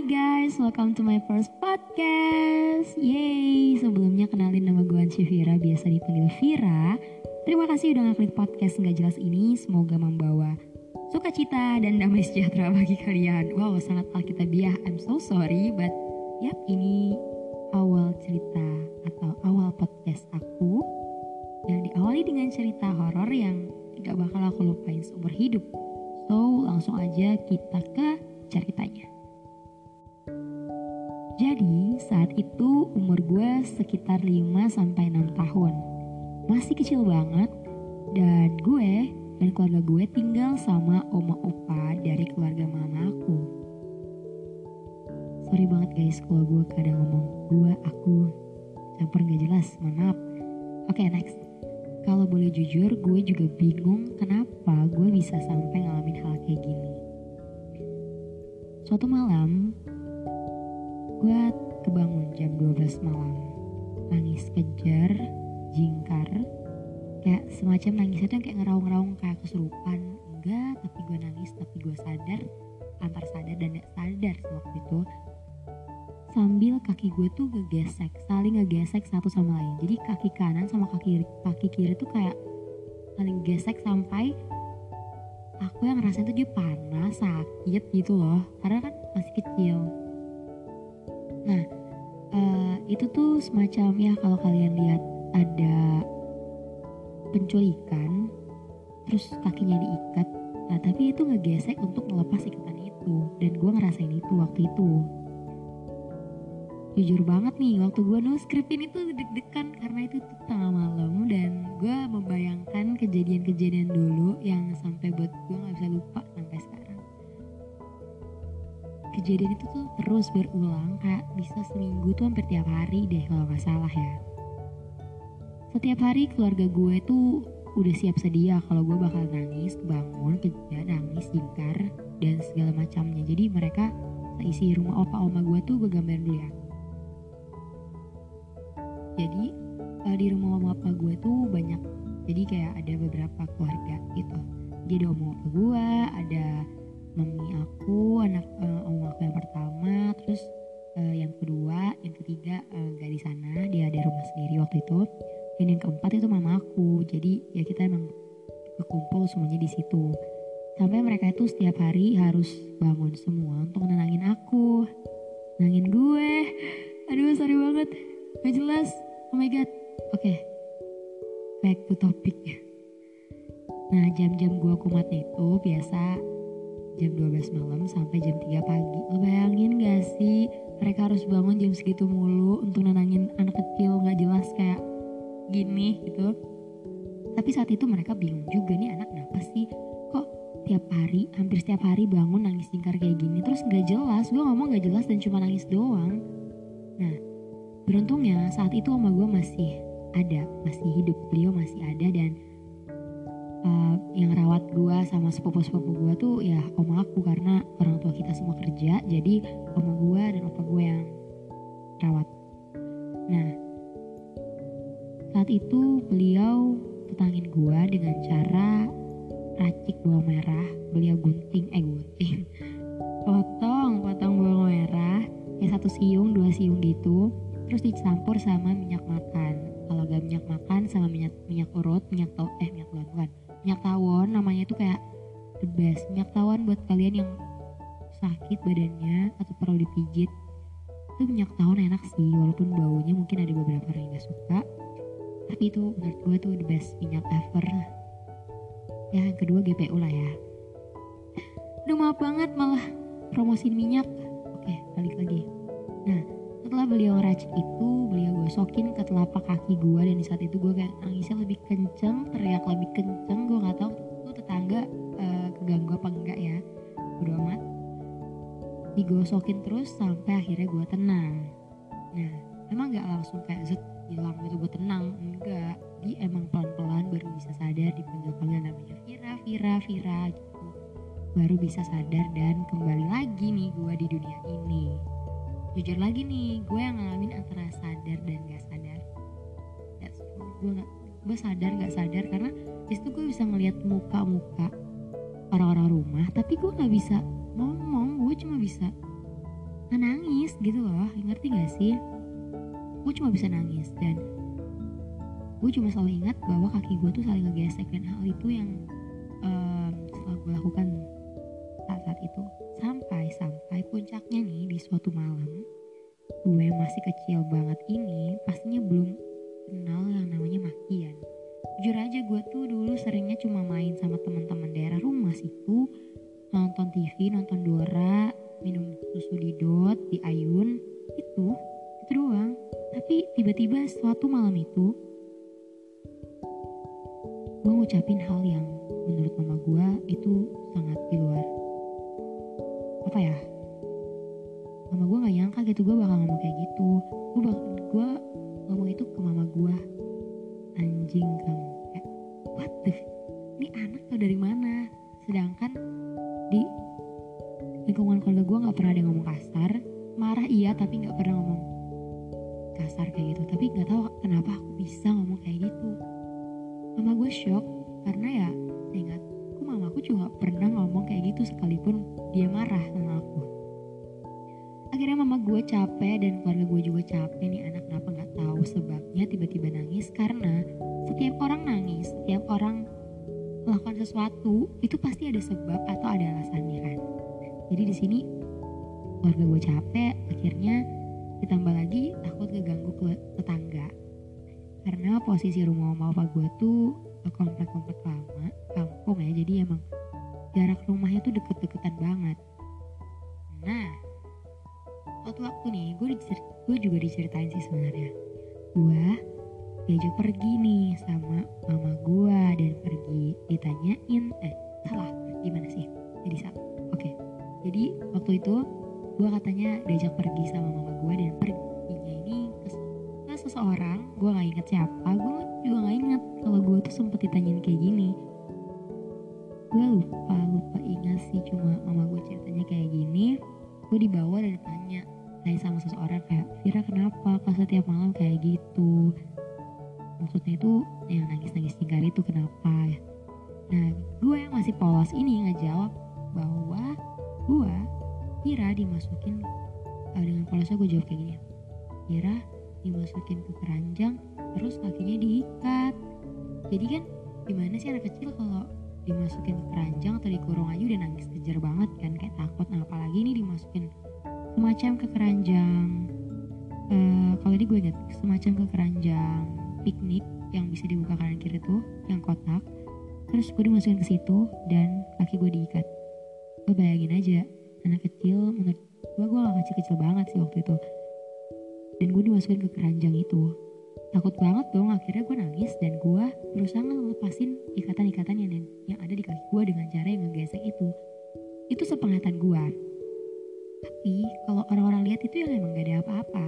Hai guys, welcome to my first podcast. Yay, sebelumnya kenalin nama gue Anci Vira, biasa dipanggil Vira. Terima kasih udah ngeklik podcast nggak jelas ini. Semoga membawa sukacita dan damai sejahtera bagi kalian. Wow, sangat alkitabiah. I'm so sorry, but yap ini awal cerita atau awal podcast aku yang diawali dengan cerita horor yang gak bakal aku lupain seumur hidup. So, langsung aja kita ke ceritanya. Sekitar 5 sampai 6 tahun. Masih kecil banget dan gue dan keluarga gue tinggal sama oma opa dari keluarga mama aku. Sorry banget guys kalau gue kadang ngomong gue, aku campur gak jelas, maaf. Oke okay, next. Kalau boleh jujur gue juga bingung kenapa gue bisa sampai ngalamin hal kayak gini. Suatu malam gue kebangun jam 12 malam nangis kejar jingkar kayak semacam nangis itu yang kayak ngeraung-ngeraung kayak kesurupan. Enggak tapi gue nangis tapi gue sadar antar sadar dan gak sadar waktu itu. Sambil kaki gue tuh ngegesek saling ngegesek satu sama lain. Jadi kaki kanan sama kaki kaki kiri tuh kayak saling gesek sampai aku yang ngerasain tuh dia panas sakit gitu loh. Karena kan masih kecil. Nah, uh, itu tuh semacam ya kalau kalian lihat ada penculikan, terus kakinya diikat, nah tapi itu ngegesek untuk melepas ikatan itu, dan gue ngerasain itu waktu itu. Jujur banget nih, waktu gue nulis skrip ini tuh deg-degan karena itu tuh tengah malam. Dan gue membayangkan kejadian-kejadian dulu yang sampai buat gue gak bisa lupa sampai sekarang kejadian itu tuh terus berulang kayak bisa seminggu tuh hampir tiap hari deh kalau nggak salah ya. Setiap hari keluarga gue tuh udah siap sedia kalau gue bakal nangis, bangun, kerja, nangis, jingkar, dan segala macamnya. Jadi mereka isi rumah opa oma gue tuh gue gambarin dulu ya. Jadi uh, di rumah oma opa gue tuh banyak, jadi kayak ada beberapa keluarga gitu. Jadi ada oma opa gue, ada mami aku anak uh, om aku yang pertama terus uh, yang kedua yang ketiga uh, gak di sana dia ada rumah sendiri waktu itu. Dan yang keempat itu mama aku jadi ya kita emang kekumpul semuanya di situ. Sampai mereka itu setiap hari harus bangun semua untuk nenangin aku. Nenangin gue. Aduh sorry banget. Gak jelas. Oh my god. Oke. Okay. back to topic. Nah jam-jam gue kumatnya itu biasa jam 12 malam sampai jam 3 pagi. Lo bayangin gak sih mereka harus bangun jam segitu mulu untuk nenangin anak kecil gak jelas kayak gini gitu. Tapi saat itu mereka bingung juga nih anak kenapa sih kok tiap hari hampir setiap hari bangun nangis jingkar kayak gini terus gak jelas gue ngomong gak jelas dan cuma nangis doang. Nah beruntungnya saat itu oma gue masih ada masih hidup beliau masih ada dan uh, yang rawat gue sama sepupu-sepupu gue tuh ya oma aku karena orang tua kita semua kerja jadi oma gue dan opa gue yang rawat. Nah saat itu beliau tetangin gue dengan cara racik bawang merah. Beliau gunting eh gunting. Potong potong bawang merah ya satu siung dua siung gitu. Terus dicampur sama minyak makan. Kalau gak minyak makan sama minyak minyak urut minyak tau eh minyak tawon bukan minyak tawon namanya itu kayak the best. Minyak tawon buat kalian yang sakit badannya atau perlu dipijit itu minyak tawon enak sih walaupun baunya mungkin ada beberapa orang yang gak suka. Tapi itu menurut gue tuh the best minyak ever ya yang kedua GPU lah ya. Aduh maaf banget malah promosiin minyak. Oke balik lagi. Nah setelah beliau ngeracik itu beliau gosokin ke telapak kaki gue dan di saat itu gue kayak nangisnya lebih kenceng teriak lebih kenceng gue nggak tahu tuh tetangga uh, keganggu apa enggak ya. Udah amat. Digosokin terus sampai akhirnya gue tenang. Nah emang nggak langsung kayak zet hilang gitu gue tenang enggak. Dia emang pelan-pelan baru bisa sadar dipanggil-panggil namanya Vira Vira Vira gitu. Baru bisa sadar dan kembali lagi nih gue di dunia ini jujur lagi nih gue yang ngalamin antara sadar dan gak sadar. That's gue gak, gue sadar gak sadar karena di situ gue bisa ngeliat muka-muka orang-orang rumah tapi gue gak bisa ngomong gue cuma bisa nggak nangis gitu loh. Ngerti gak sih? Gue cuma bisa nangis dan gue cuma selalu ingat bahwa kaki gue tuh saling ngegesek dan hal itu yang um, selalu gue lakukan saat-saat itu sampai sampai puncaknya nih di suatu malam gue masih kecil banget ini pastinya belum kenal yang namanya makian. Jujur aja gue tuh dulu seringnya cuma main sama teman-teman daerah rumah situ nonton TV nonton Dora minum susu di Dot di Ayun itu itu doang. Tapi tiba-tiba suatu malam itu gue ngucapin hal yang menurut mama gue itu sangat di luar apa ya? Mama gue nggak nyangka gitu gue bakal ngomong kayak gitu. Gue bakal gue ngomong itu ke mama gue anjing kamu. Kayak what the ini anak tau dari mana? Sedangkan di lingkungan keluarga gue nggak pernah ada yang ngomong kasar. Marah iya tapi nggak pernah ngomong kasar kayak gitu. Tapi nggak tahu kenapa aku bisa ngomong kayak gitu. Mama gue shock karena ya ingat aku juga pernah ngomong kayak gitu sekalipun dia marah sama aku. Akhirnya mama gue capek dan keluarga gue juga capek nih anak kenapa nggak tahu? Sebabnya tiba-tiba nangis karena setiap orang nangis setiap orang melakukan sesuatu itu pasti ada sebab atau ada alasannya kan. Jadi di sini keluarga gue capek akhirnya ditambah lagi takut keganggu ke tetangga. Karena posisi rumah oma opa gue tuh komplek-komplek lama kampung ya jadi emang jarak rumahnya tuh deket-deketan banget. Nah waktu waktu nih gue gue juga diceritain sih sebenarnya. Gue diajak pergi nih sama mama gue dan pergi ditanyain eh salah gimana sih? Jadi salah oke. Jadi waktu itu gue katanya diajak pergi sama mama gue dan perginya ini ke seseorang gue nggak inget siapa gue juga nggak inget kalau gue tuh sempet ditanyain kayak gini gue lupa lupa ingat sih cuma mama gue ceritanya kayak gini. Gue dibawa dan ditanya tanya sama seseorang kayak Vira kenapa kok setiap malam kayak gitu? Maksudnya itu yang nangis-nangis tinggal itu kenapa ya? Nah gue yang masih polos ini ngejawab bahwa gue Vira dimasukin uh, dengan polosnya gue jawab kayak gini Vira dimasukin ke keranjang terus kakinya diikat. Jadi kan gimana sih anak kecil kalau dimasukin ke keranjang atau dikurung aja udah nangis kejar banget kan kayak takut. Nah apalagi ini dimasukin semacam ke keranjang uh, kalau ini gue inget semacam ke keranjang piknik yang bisa dibuka kanan kiri tuh yang kotak. Terus gue dimasukin ke situ dan kaki gue diikat. Gue bayangin aja anak kecil menurut gue gue gak kecil-kecil banget sih waktu itu. Dan gue dimasukin ke keranjang itu takut banget dong akhirnya gue nangis dan gue berusaha ngelepasin ikatan-ikatan yang, yang ada di kaki gue dengan cara yang ngegesek itu. Itu sepenglihatan gue tapi kalau orang-orang lihat itu yang emang gak ada apa-apa.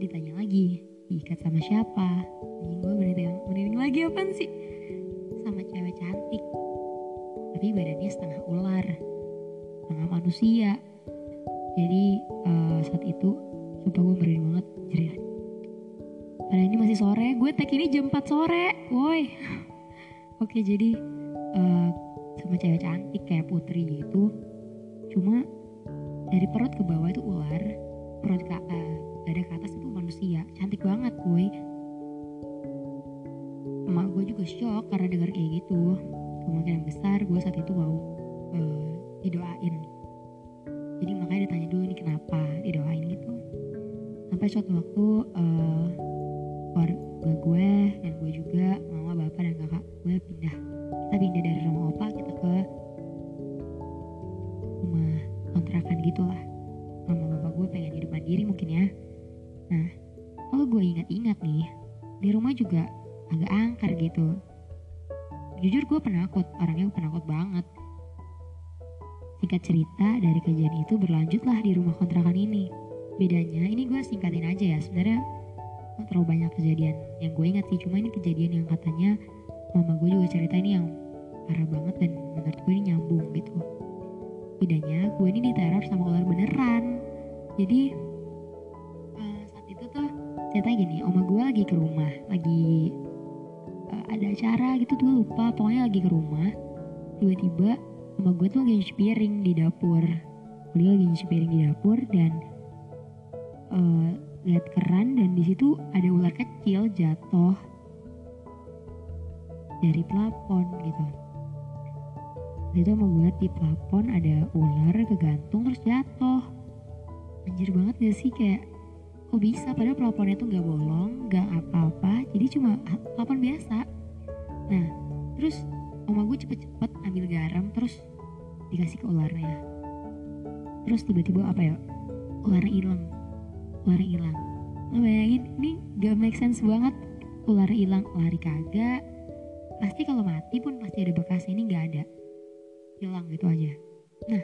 Ditanya lagi diikat sama siapa? Anjing gue yang merinding lagi apaan sih? Sama cewek cantik. Tapi badannya setengah ular. Setengah manusia. Jadi uh, saat itu sumpah gue merinding banget jerit padahal ini masih sore. Gue tag ini jam 4 sore. Woi. Oke jadi uh, sama cewek cantik kayak putri gitu. Cuma dari perut ke bawah itu ular. Perut ke uh, dada ke atas itu manusia. Cantik banget boy emak gue juga shock karena dengar kayak gitu. Kemungkinan besar gue saat itu mau uh, didoain. Jadi makanya ditanya dulu ini kenapa didoain gitu? Sampai suatu waktu uh, keluarga gue dan gue juga mama bapak dan kakak gue pindah. Kita pindah dari rumah opa kita ke rumah kontrakan gitulah mama bapak gue pengen hidup mandiri mungkin ya. Nah kalau gue ingat-ingat nih di rumah juga agak angker gitu. Jujur gue penakut orangnya penakut banget. Singkat cerita dari kejadian itu berlanjutlah di rumah kontrakan ini. Bedanya ini gue singkatin aja ya sebenarnya terlalu banyak kejadian. Yang gue ingat sih cuma ini kejadian yang katanya mama gue juga cerita ini yang parah banget dan menurut gue ini nyambung gitu. Bedanya gue ini diteror sama ular beneran. Jadi uh, saat itu tuh cerita gini oma gue lagi ke rumah lagi uh, ada acara gitu tuh lupa pokoknya lagi ke rumah. Tiba-tiba oma gue tuh lagi nyuci piring di dapur. Beliau lagi nyuci piring di dapur dan uh, lihat keran dan di situ ada ular kecil jatuh dari plafon gitu. Itu liat di plafon ada ular kegantung terus jatuh. Anjir banget gak sih? Kayak kok bisa? Padahal plafonnya tuh gak bolong gak apa-apa. Jadi cuma plafon biasa. Nah terus oma gue cepet-cepet ambil garam terus dikasih ke ularnya. Terus tiba-tiba apa ya? Ular hilang ular hilang. Lo bayangin ini gak make sense banget. Ular hilang lari kagak. Pasti kalau mati pun pasti ada bekasnya ini gak ada. Hilang gitu aja. Nah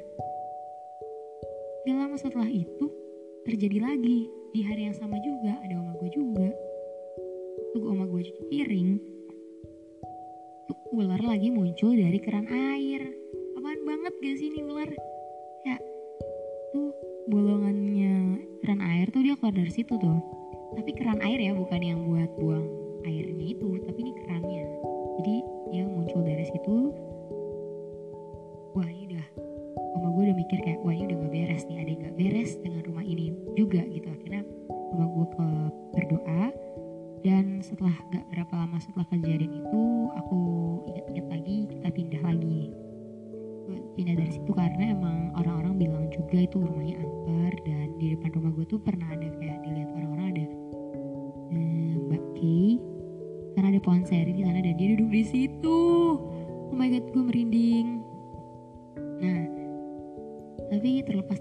gak lama setelah itu terjadi lagi. Di hari yang sama juga ada oma gue juga. Tuh oma gue cuci piring. Tuh ular lagi muncul dari keran air. Apaan banget gak sih ini ular? Ya tuh bolongannya keran air tuh dia keluar dari situ tuh. Tapi keran air ya bukan yang buat buang airnya itu tapi ini kerannya. Jadi dia muncul dari situ. Wah ini udah oma gue udah mikir kayak wah ini udah gak beres nih ada yang gak beres dengan rumah ini juga gitu. Akhirnya oma gue ke berdoa. Dan setelah gak berapa lama setelah kejadian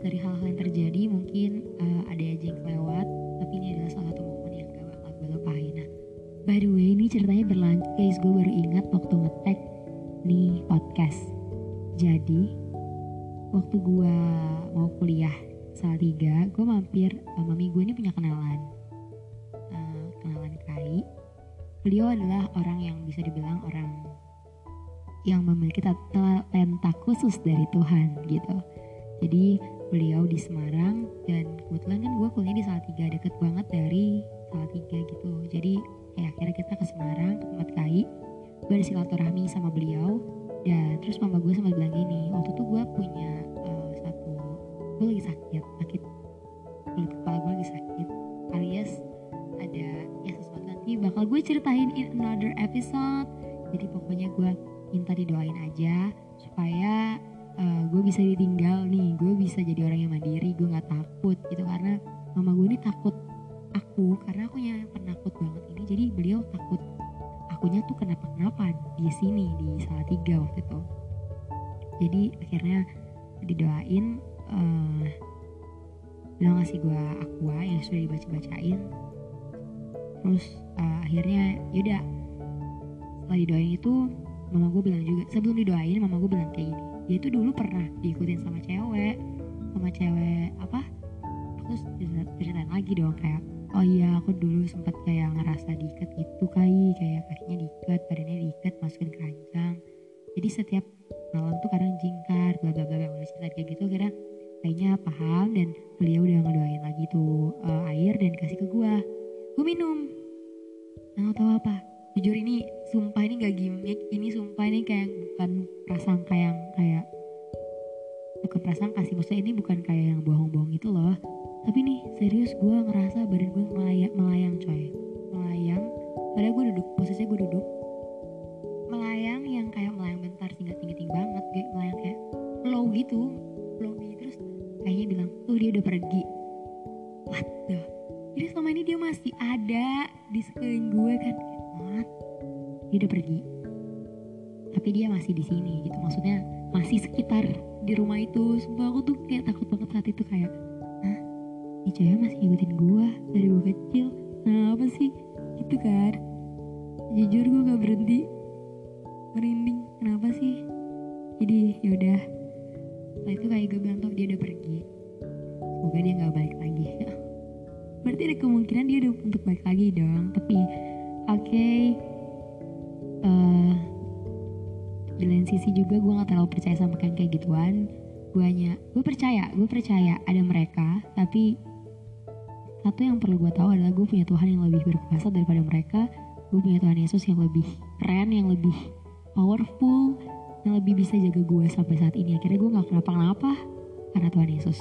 dari hal-hal yang terjadi mungkin uh, ada aja yang lewat tapi ini adalah salah satu momen yang gak bakal gue lupain nah by the way ini ceritanya berlanjut guys gue baru ingat waktu ngetek nih podcast. Jadi waktu gue mau kuliah saat tiga gue mampir uh, mami gue ini punya kenalan. Uh, kenalan Kai. Beliau adalah orang yang bisa dibilang orang yang memiliki talenta khusus dari Tuhan gitu jadi beliau di Semarang dan kebetulan kan gue kuliah di Salatiga deket banget dari Salatiga gitu. Jadi ya akhirnya kita ke Semarang ke tempat Kai gue ada silaturahmi sama beliau dan terus mama gue sempat bilang gini waktu itu gue punya uh, satu gue lagi sakit sakit kulit kepala gue lagi sakit alias ada ya sesuatu nanti bakal gue ceritain in another episode. Jadi pokoknya gue minta didoain aja supaya bisa ditinggal nih gue bisa jadi orang yang mandiri gue nggak takut gitu karena mama gue ini takut aku karena aku yang penakut banget ini jadi beliau takut akunya tuh kenapa-kenapa di sini di salah tiga waktu itu. Jadi akhirnya didoain uh, bilang ngasih gue aqua yang sudah dibaca-bacain. Terus uh, akhirnya yaudah setelah didoain itu mama gue bilang juga sebelum didoain mama gue bilang kayak gini. Dia itu dulu pernah diikutin sama cewek sama cewek apa? Terus ceritain lagi dong kayak oh iya aku dulu sempat kayak ngerasa diikat gitu kai kayak kakinya diikat badannya diikat masukin keranjang. Jadi setiap malam tuh kadang jingkar bla bla bla udah cerita kayak gitu kira kayaknya paham dan beliau udah ngedoain lagi tuh uh, air dan kasih ke gua. Gue minum. Nah tau apa jujur ini sumpah ini gak gimmick. Ini sumpah ini kayak bukan prasangka yang kayak bukan prasangka sih. Maksudnya ini bukan kayak yang bohong-bohong itu loh. Tapi nih serius gue ngerasa badan gue melayang, melayang coy. Melayang. Padahal gue duduk posisinya gue duduk. Melayang yang kayak melayang bentar tinggal tinggi tinggi banget kayak melayang kayak low gitu. Low gitu terus kayaknya bilang tuh dia udah pergi. What the? Jadi selama ini dia masih ada di sekeliling gue kan what dia udah pergi tapi dia masih di sini gitu. Maksudnya masih sekitar di rumah itu. Sumpah aku tuh kayak takut banget saat itu kayak ini cewek masih ngikutin gue dari gue kecil? Nah apa sih? Gitu kan. Jujur gue gak berhenti merinding kenapa sih? Jadi yaudah setelah itu kayak gue bilang dia udah pergi. Semoga dia gak balik lagi. Berarti ada kemungkinan dia udah untuk balik lagi dong tapi sisi juga gue gak terlalu percaya sama kayak kayak gituan. Gue hanya gue percaya gue percaya ada mereka tapi satu yang perlu gue tahu adalah gue punya Tuhan yang lebih berkuasa daripada mereka. Gue punya Tuhan Yesus yang lebih keren yang lebih powerful yang lebih bisa jaga gue sampai saat ini. Akhirnya gue nggak kenapa-kenapa karena Tuhan Yesus